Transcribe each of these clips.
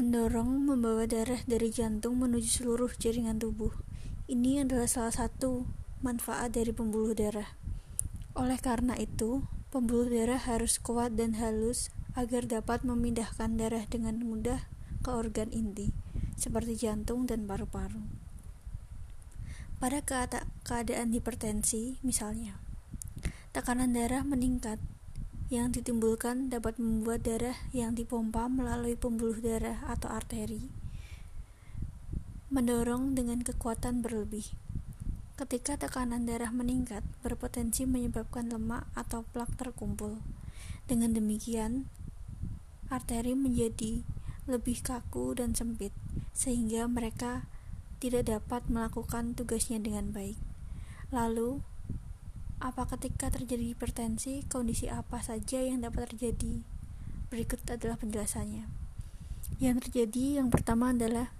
mendorong membawa darah dari jantung menuju seluruh jaringan tubuh. Ini adalah salah satu manfaat dari pembuluh darah. Oleh karena itu, pembuluh darah harus kuat dan halus agar dapat memindahkan darah dengan mudah ke organ inti, seperti jantung dan paru-paru. Pada keadaan hipertensi, misalnya, tekanan darah meningkat yang ditimbulkan dapat membuat darah yang dipompa melalui pembuluh darah atau arteri mendorong dengan kekuatan berlebih. Ketika tekanan darah meningkat, berpotensi menyebabkan lemak atau plak terkumpul. Dengan demikian, arteri menjadi lebih kaku dan sempit, sehingga mereka tidak dapat melakukan tugasnya dengan baik. Lalu, apa ketika terjadi hipertensi, kondisi apa saja yang dapat terjadi? Berikut adalah penjelasannya. Yang terjadi yang pertama adalah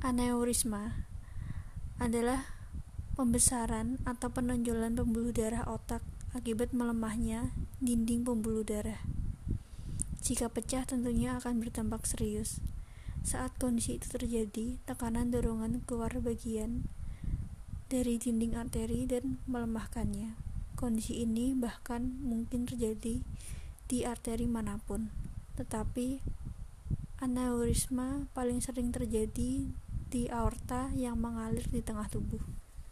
aneurisma adalah pembesaran atau penonjolan pembuluh darah otak akibat melemahnya dinding pembuluh darah. Jika pecah tentunya akan berdampak serius. Saat kondisi itu terjadi, tekanan dorongan keluar bagian dari dinding arteri dan melemahkannya. Kondisi ini bahkan mungkin terjadi di arteri mana pun, tetapi aneurisma paling sering terjadi di aorta yang mengalir di tengah tubuh.